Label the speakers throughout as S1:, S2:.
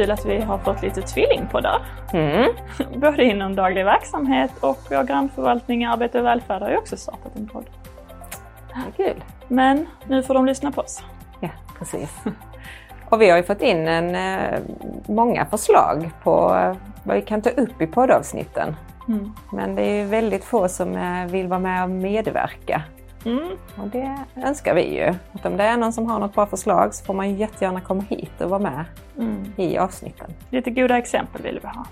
S1: kul att vi har fått lite tvillingpoddar.
S2: Mm.
S1: Både inom daglig verksamhet och vår grannförvaltning Arbete och välfärd har ju också startat en podd.
S2: Det kul.
S1: Men nu får de lyssna på oss.
S2: Ja, precis. Och vi har ju fått in en, eh, många förslag på eh, vad vi kan ta upp i poddavsnitten.
S1: Mm.
S2: Men det är ju väldigt få som eh, vill vara med och medverka.
S1: Mm.
S2: Och det önskar vi ju. Att om det är någon som har något bra förslag så får man jättegärna komma hit och vara med
S1: Mm.
S2: i avsnitten.
S1: Lite goda exempel vill vi ha.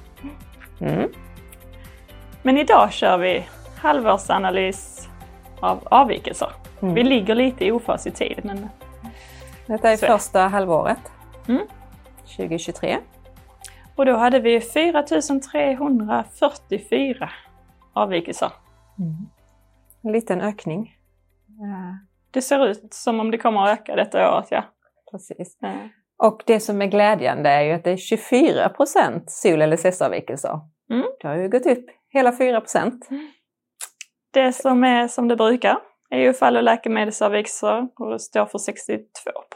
S2: Mm.
S1: Men idag kör vi halvårsanalys av avvikelser.
S2: Mm.
S1: Vi ligger lite i ofas i tid, men
S2: Detta är
S1: Så.
S2: första halvåret
S1: Mm.
S2: 2023.
S1: och då hade vi 4344 avvikelser.
S2: En liten ökning.
S1: Det ser ut som om det kommer att öka detta året, ja.
S2: precis.
S1: Eh,
S2: Och det som är glädjande är ju att det är 24 procent SOL LSS-avvikelser.
S1: Mm.
S2: Det har ju gått upp hela 4 procent.
S1: Det som är som det brukar är ju fall och läkemedelsavvikelser och det står för 62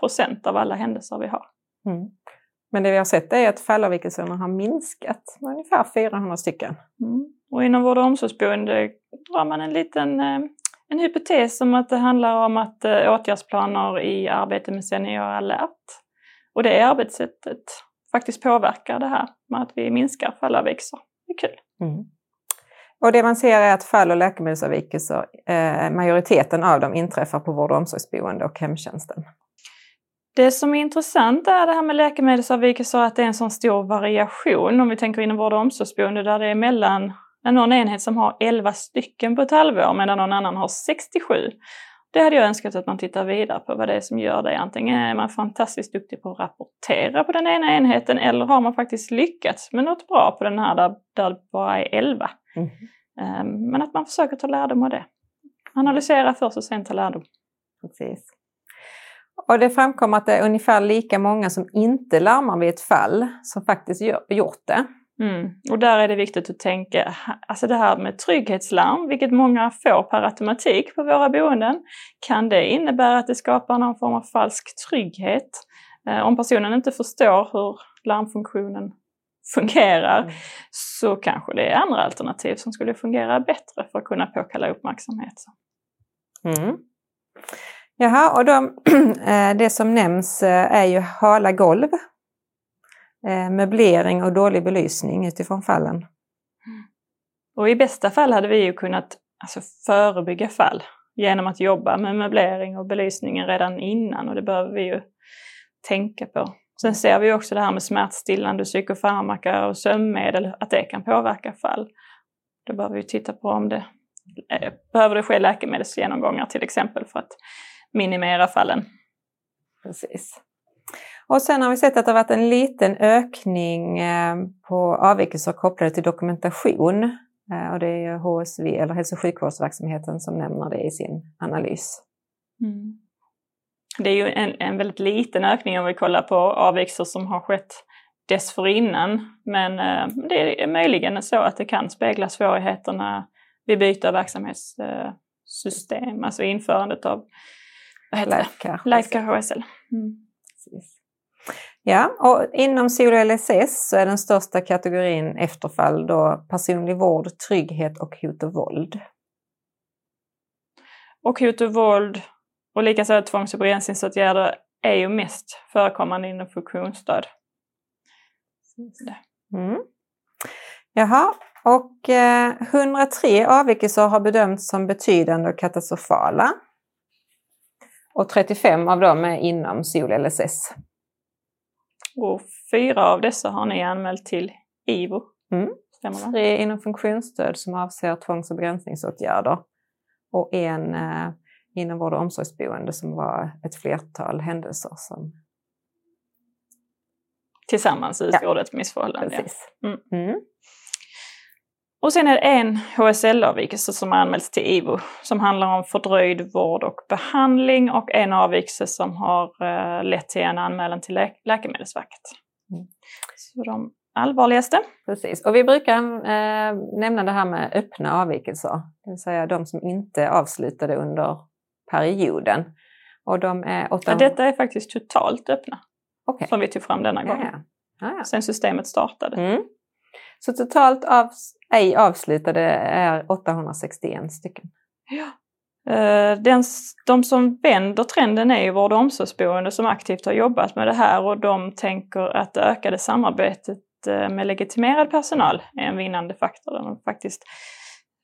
S1: procent av alla händelser vi har.
S2: Mm. Men det vi har sett är att fallavvikelserna har minskat med ungefär 400 stycken.
S1: Mm. Och inom vård och omsorgsboende drar man en liten eh, en hypotes om att det handlar om att eh, åtgärdsplaner i arbete med senior alert och det arbetssättet faktiskt påverkar det här med att vi minskar fallavvikelser. Det är kul.
S2: Mm. Och det man ser är att fall och läkemedelsavvikelser, eh, majoriteten av dem inträffar på vård och omsorgsboende och hemtjänsten.
S1: Det som är intressant är det här med läkemedelsavvikelser, att det är en sån stor variation. Om vi tänker inom vård och omsorgsboende där det är mellan någon enhet som har 11 stycken på ett halvår medan någon annan har 67. Det hade jag önskat att man tittar vidare på vad det är som gör det. Antingen är man fantastiskt duktig på att rapportera på den ena enheten eller har man faktiskt lyckats med något bra på den här där, där det bara är 11.
S2: Mm.
S1: Ehm, Men att man försöker ta lärdom av det. Analysera först och sen ta lärdom.
S2: Precis. Och det framkommer att det är ungefär lika många som inte larmar vid ett fall som faktiskt gör, gjort det.
S1: Mm. Och där är det viktigt att tänka, alltså det här med trygghetslarm, vilket många får per automatik på våra boenden, kan det innebära att det skapar någon form av falsk trygghet? Eh, om personen inte förstår hur larmfunktionen fungerar
S2: Mm.
S1: så kanske det är andra alternativ som skulle fungera bättre för att kunna påkalla uppmärksamhet.
S2: Mm. Jaha, och de, eh, det som nämns eh, är ju hala golv, möblering och dålig belysning utifrån fallen.
S1: Och i bästa fall hade vi ju kunnat alltså, förebygga fall genom att jobba med möblering och belysningen redan innan och det behöver vi ju tänka på. Sen ser vi också det här med smärtstillande psykofarmaka och sömnmedel, att det kan påverka fall. Då behöver vi titta på om det eh, behöver det ske läkemedelsgenomgångar till exempel för att minimera fallen.
S2: Precis. Och sen har vi sett att det har varit en liten ökning eh, på avvikelser kopplade till dokumentation. Eh, Och det är HSV, eller hälso och sjukvårdsverksamheten, som nämner det i sin analys.
S1: Mm. Det är ju en, en väldigt liten ökning om vi kollar på avvikelser som har skett dessförinnan. Men eh, det är möjligen så att det kan spegla svårigheterna vid byte av verksamhetssystem, alltså införandet av vad heter det?
S2: Lifecare
S1: HSL. Mm.
S2: Ja, och inom SOL och LSS så är den största kategorin efterfall då personlig vård, trygghet och hot och våld.
S1: Och hot och våld och likaså tvångs och begränsningsåtgärder är ju mest förekommande inom funktionsstöd.
S2: Mm. Jaha, och eh, 103 avvikelser har bedömts som betydande och katastrofala. Och 35 av dem är inom SOL och LSS.
S1: Och fyra av dessa har ni anmält till IVO.
S2: Mm.
S1: Stämmer det?
S2: Inom funktionsstöd som avser tvångs och begränsningsåtgärder. Och en eh, inom vård och omsorgsboende som var ett flertal händelser som
S1: Tillsammans utgjorde ett missförhållande. ja.
S2: Precis.
S1: Mm.
S2: Mm.
S1: Och sen är det en HSL-avvikelse som anmälts till IVO som handlar om fördröjd vård och behandling och en avvikelse som har eh, lett till en anmälan till lä- Läkemedelsverket.
S2: Mm.
S1: Så de allvarligaste.
S2: Precis. Och vi brukar eh, nämna det här med öppna avvikelser, det vill säga de som inte avslutade under perioden. Och de är
S1: Ja,
S2: 800...
S1: detta är faktiskt totalt öppna
S2: Okej.
S1: som vi tog fram denna
S2: Ja,
S1: gång.
S2: ja. Ah, ja.
S1: sen systemet startade.
S2: Mm. Så totalt av, ej avslutade är 861 stycken.
S1: Ja. Eh, den, de som vänder trenden är ju vård och omsorgsboende som aktivt har jobbat med det här och de tänker att det ökade samarbetet eh, med legitimerad personal är en vinnande faktor. Faktiskt,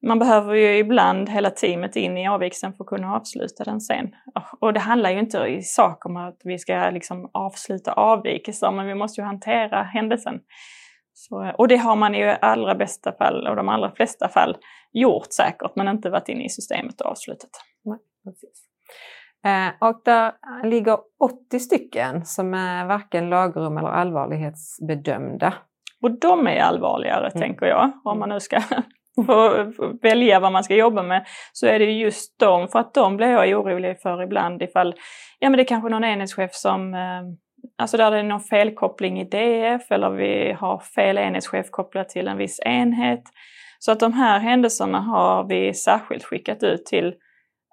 S1: man behöver ju ibland hela teamet in i avvikelsen för att kunna avsluta den sen. Och det handlar ju inte i sak om att vi ska liksom avsluta avvikelser, men vi måste ju hantera händelsen. Så, och det har man i allra bästa fall, och de allra flesta fall, gjort säkert, men inte varit inne i systemet och avslutat.
S2: Nej, precis. Eh, och där ligger 80 stycken som är varken lagrum eller allvarlighetsbedömda.
S1: Och de är allvarligare,
S2: Mm.
S1: tänker jag, om man nu ska välja vad man ska jobba med, så är det just de, för att de blir jag orolig för ibland ifall, ja men det är kanske någon enhetschef som, eh, alltså där det är någon felkoppling i DF eller vi har fel enhetschef kopplat till en viss enhet. Så att de här händelserna har vi särskilt skickat ut till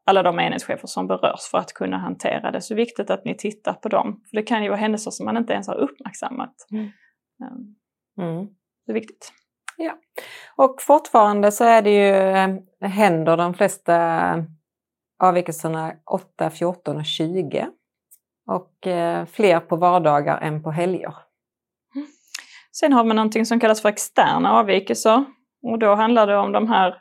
S1: alla de enhetschefer som berörs för att kunna hantera det. Så det är viktigt att ni tittar på dem. För det kan ju vara händelser som man inte ens har uppmärksammat.
S2: Mm.
S1: Um,
S2: Mm.
S1: Det är viktigt.
S2: Och fortfarande så är det ju, eh, händer de flesta avvikelserna 8, 14 och 20. Och eh, fler på vardagar än på helger. Mm.
S1: Sen har man någonting som kallas för externa avvikelser. Och då handlar det om de här,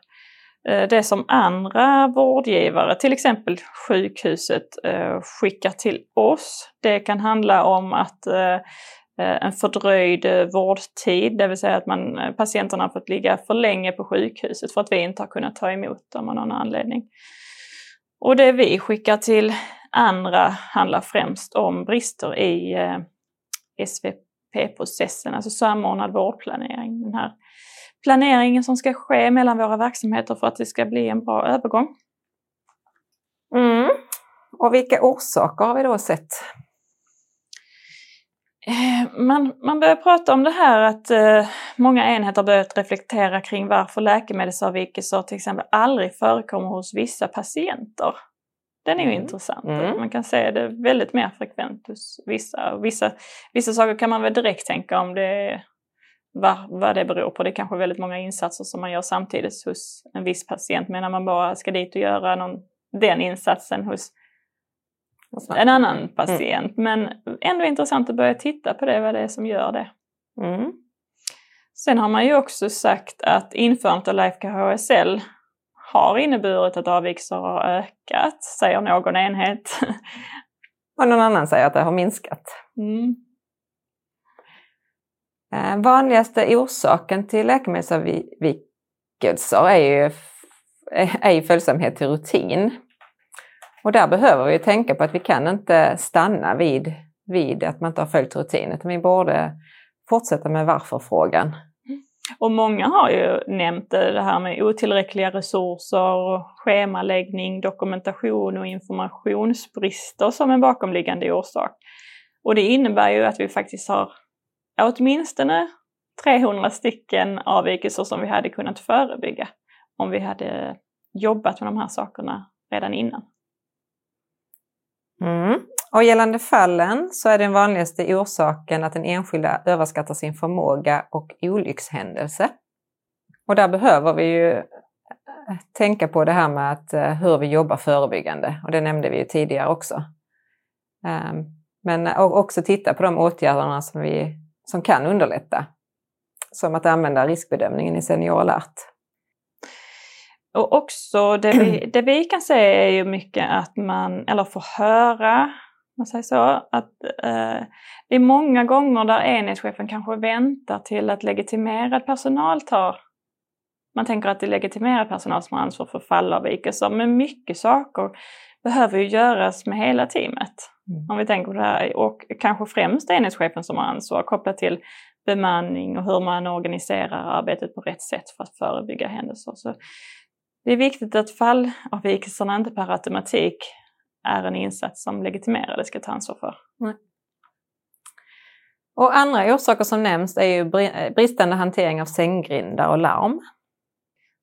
S1: eh, det som andra vårdgivare, till exempel sjukhuset, eh, skickar till oss. Det kan handla om att eh, en fördröjd vårdtid, det vill säga att man, patienterna har fått ligga för länge på sjukhuset för att vi inte har kunnat ta emot dem av någon anledning. Och det vi skickar till andra handlar främst om brister i eh, SVP-processen, alltså samordnad vårdplanering. Den här planeringen som ska ske mellan våra verksamheter för att det ska bli en bra övergång.
S2: Mm. Och vilka orsaker har vi då sett?
S1: Eh, Man, man börjar prata om det här att eh, många enheter börjat reflektera kring varför läkemedelsavvikelser till exempel aldrig förekommer hos vissa patienter. Den är ju
S2: Mm.
S1: intressant.
S2: Mm.
S1: Man kan se det väldigt mer frekvent hos vissa. Vissa. Vissa saker kan man väl direkt tänka om det vad, vad det beror på. Det är kanske väldigt många insatser som man gör samtidigt hos en viss patient. Men när man bara ska dit och göra någon, den insatsen hos en annan patient. Men ändå intressant att börja titta på det, vad det är som gör det.
S2: Mm.
S1: Sen har man ju också sagt att införandet av Lifecare HSL har inneburit att avvikelser har ökat, säger någon enhet.
S2: Och någon annan säger att det har minskat.
S1: Mm.
S2: Eh, vanligaste orsaken till läkemedelsavvikelser är ju, är ju följsamhet till rutin. Och där behöver vi tänka på att vi kan inte stanna vid, vid att man inte har följt rutin, utan vi borde fortsätta med varför-frågan.
S1: Och många har ju nämnt det här med otillräckliga resurser, schemaläggning, dokumentation och informationsbrister som en bakomliggande orsak. Och det innebär ju att vi faktiskt har åtminstone 300 stycken avvikelser som vi hade kunnat förebygga om vi hade jobbat med de här sakerna redan innan.
S2: Mm. Och gällande fallen så är den vanligaste orsaken att den enskilda överskattar sin förmåga och olyckshändelse. Och där behöver vi ju eh, tänka på det här med att, eh, hur vi jobbar förebyggande. Och det nämnde vi ju tidigare också. Ehm, men också titta på de åtgärderna som, vi, som kan underlätta. Som att använda riskbedömningen i Senior alert.
S1: Och också det vi, det vi kan se är ju mycket att man, eller får höra, man säger så, att eh, det är många gånger där enhetschefen kanske väntar till att legitimerad personal tar man tänker att det är legitimerad personal som har ansvar för fallavvikelser, men mycket saker behöver ju göras med hela teamet.
S2: Mm.
S1: Om vi tänker på det här, och kanske främst enhetschefen som har ansvar kopplat till bemanning och hur man organiserar arbetet på rätt sätt för att förebygga händelser. Så det är viktigt att fallavvikelserna inte per automatik är en insats som legitimerade ska ta ansvar för.
S2: Och andra orsaker som nämns är ju bri- bristande hantering av sänggrindar och larm.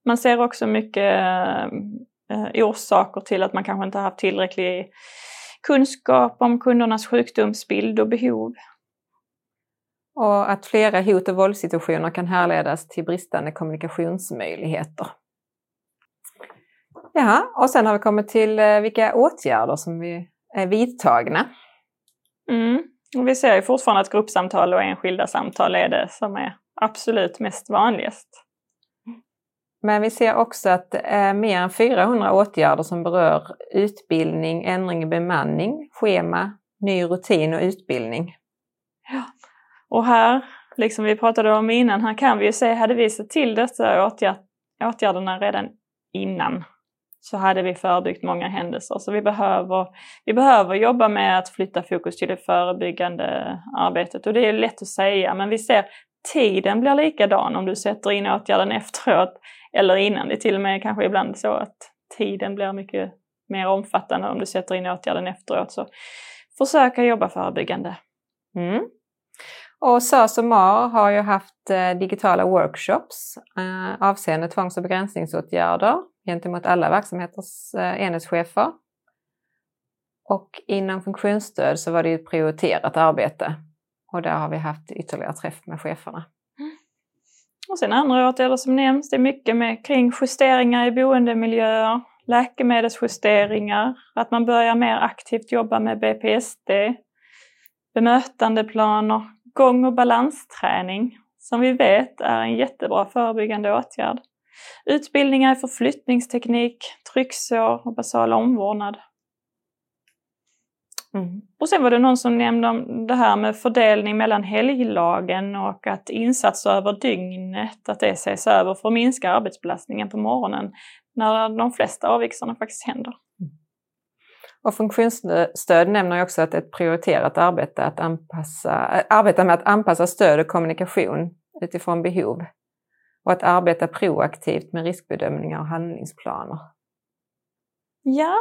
S1: Man ser också mycket eh, orsaker till att man kanske inte har haft tillräcklig kunskap om kundernas sjukdomsbild och behov.
S2: Och att flera hot och våldssituationer kan härledas till bristande kommunikationsmöjligheter. Ja, och sen har vi kommit till eh, vilka åtgärder som vi är vidtagna.
S1: Mm. Och vi ser ju fortfarande att gruppsamtal och enskilda samtal är det som är absolut mest vanligast.
S2: Men vi ser också att det är mer än 400 åtgärder som berör utbildning, ändring i bemanning, schema, ny rutin och utbildning.
S1: Ja. Och här, liksom vi pratade om innan, här kan vi ju se, hade vi sett till dessa åtgärd, åtgärderna redan innan så hade vi förebyggt många händelser. Så vi behöver, vi behöver jobba med att flytta fokus till det förebyggande arbetet. Och det är lätt att säga, men vi ser tiden blir likadan om du sätter in åtgärden efteråt eller innan. Det är till och med kanske ibland så att tiden blir mycket mer omfattande om du sätter in åtgärden efteråt. Så försöka jobba förebyggande.
S2: Mm. Och SÖS och MAR har ju haft eh, digitala workshops eh, avseende tvångs och begränsningsåtgärder gentemot alla verksamheters eh, enhetschefer. Och inom funktionsstöd så var det ett prioriterat arbete och där har vi haft ytterligare träff med cheferna. Mm.
S1: Och sen andra åtgärder som nämns, det är mycket med kring justeringar i boendemiljöer, läkemedelsjusteringar, att man börjar mer aktivt jobba med BPSD, bemötandeplaner, gång och balansträning, som vi vet är en jättebra förebyggande åtgärd. Utbildningar i förflyttningsteknik, trycksår och basal omvårdnad. Mm. Och sen var det någon som nämnde om det här med fördelning mellan helglagen och att insatser över dygnet, att det ses över för att minska arbetsbelastningen på morgonen när de flesta avvikelserna faktiskt händer. Mm.
S2: Och funktionsstöd nämner ju också att ett prioriterat arbete att anpassa, arbeta med att anpassa stöd och kommunikation utifrån behov och att arbeta proaktivt med riskbedömningar och handlingsplaner.
S1: Ja,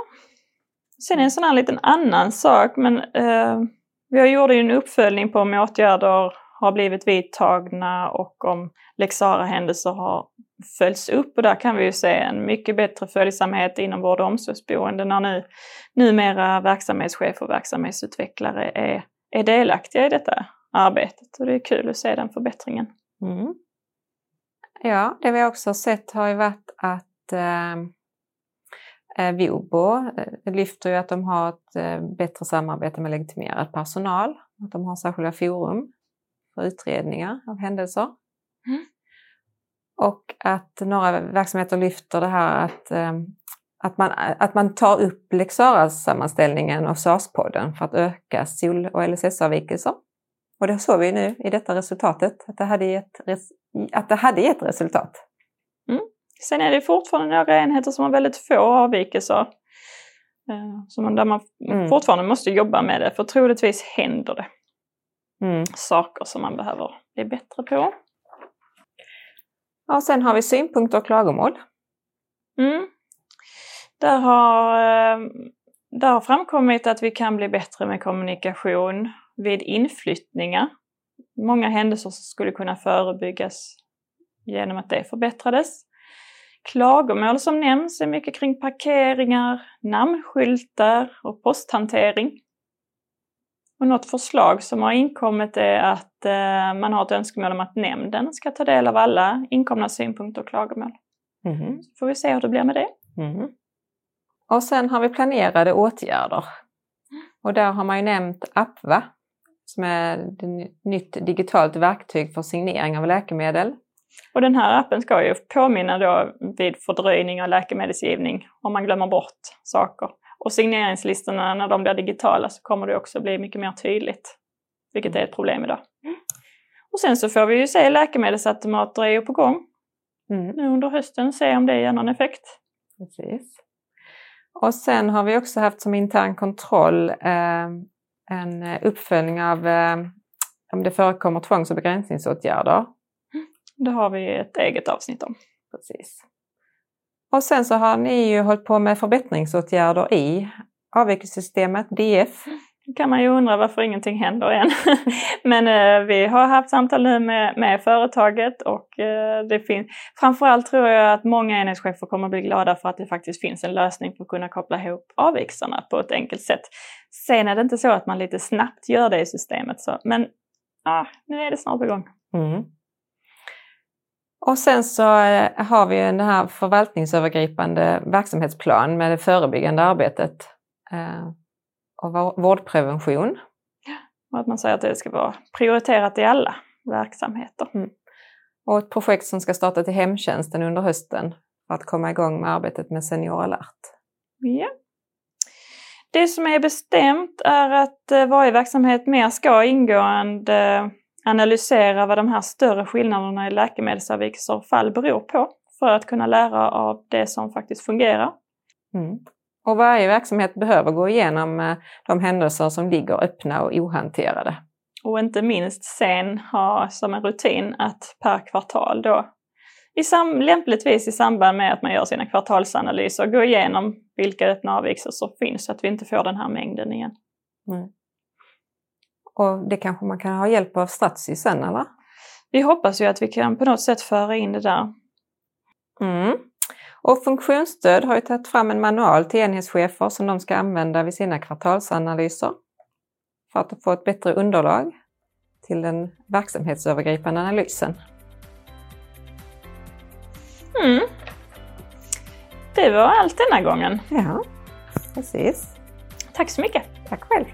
S1: sen är en sån här liten annan sak, men eh, vi gjorde ju en uppföljning på om åtgärder har blivit vidtagna och om lex händelser har följts upp och där kan vi ju se en mycket bättre följsamhet inom vård och omsorgsboende när nu numera verksamhetschef och verksamhetsutvecklare är, är delaktiga i detta arbetet och det är kul att se den förbättringen. Mm.
S2: Ja, det vi också sett har ju varit att eh, eh Vobo eh, lyfter ju att de har ett eh, bättre samarbete med legitimerad personal, att de har särskilda forum för utredningar av händelser. Mm. Och att några verksamheter lyfter det här att, att, man, att man tar upp lex sammanställningen och SAS-podden för att öka SOL och LSS-avvikelser. Och det såg vi nu i detta resultatet, att det hade gett, att det hade gett resultat.
S1: Mm. Sen är det fortfarande några enheter som har väldigt få avvikelser. Eh, som där man mm. fortfarande måste jobba med det, för troligtvis händer det mm. saker som man behöver bli bättre på.
S2: Ja, sen har vi synpunkter och klagomål.
S1: Mm. Där, har, eh, där har framkommit att vi kan bli bättre med kommunikation vid inflyttningar. Många händelser som skulle kunna förebyggas genom att det förbättrades. Klagomål som nämns är mycket kring parkeringar, namnskyltar och posthantering. Och något förslag som har inkommit är att eh, man har ett önskemål om att nämnden ska ta del av alla inkomna synpunkter och klagomål. Mm. Så får vi se hur det blir med det. Mm.
S2: Och sen har vi planerade åtgärder. Och där har man ju nämnt APVA som är ett nytt digitalt verktyg för signering av läkemedel.
S1: Och den här appen ska ju påminna då vid fördröjning av läkemedelsgivning om man glömmer bort saker. Och signeringslistorna, när de blir digitala så kommer det också bli mycket mer tydligt, vilket är ett problem idag. Och sen så får vi ju se läkemedelsautomater är ju på gång mm. nu under hösten, se om det ger någon effekt.
S2: Precis. Och sen har vi också haft som intern kontroll eh, en uppföljning av eh, om det förekommer tvångs och begränsningsåtgärder.
S1: Det har vi ett eget avsnitt om.
S2: Precis. Och sen så har ni ju hållit på med förbättringsåtgärder i avvikelsesystemet, DF.
S1: Då kan man ju undra varför ingenting händer än. Men eh, vi har haft samtal nu med, med företaget och eh, det finns, framförallt tror jag att många enhetschefer kommer att bli glada för att det faktiskt finns en lösning för att kunna koppla ihop avvikelserna på ett enkelt sätt. Sen är det inte så att man lite snabbt gör det i systemet, så, men ah, nu är det snart på gång.
S2: Mm. Och sen så eh, har vi den här förvaltningsövergripande verksamhetsplan med det förebyggande arbetet eh, och vårdprevention.
S1: Och att man säger att det ska vara prioriterat i alla verksamheter.
S2: Mm. Och ett projekt som ska starta till hemtjänsten under hösten för att komma igång med arbetet med Senior alert.
S1: Det som är bestämt är att eh, varje verksamhet mer ska ingående analysera vad de här större skillnaderna i läkemedelsavvikelser och fall beror på för att kunna lära av det som faktiskt fungerar.
S2: Mm. Och varje verksamhet behöver gå igenom eh, de händelser som ligger öppna och ohanterade.
S1: Och inte minst sen ha som en rutin att per kvartal då, i sam lämpligtvis i samband med att man gör sina kvartalsanalyser, gå igenom vilka öppna avvikelser som finns så att vi inte får den här mängden igen. Mm.
S2: Och det kanske man kan ha hjälp av Stratzy sen eller?
S1: Vi hoppas ju att vi kan på något sätt föra in det där.
S2: Mm. Och Funktionsstöd har ju tagit fram en manual till enhetschefer som de ska använda vid sina kvartalsanalyser för att få ett bättre underlag till den verksamhetsövergripande analysen.
S1: Mm. Det var allt denna gången.
S2: Ja, precis.
S1: Tack så mycket.
S2: Tack själv.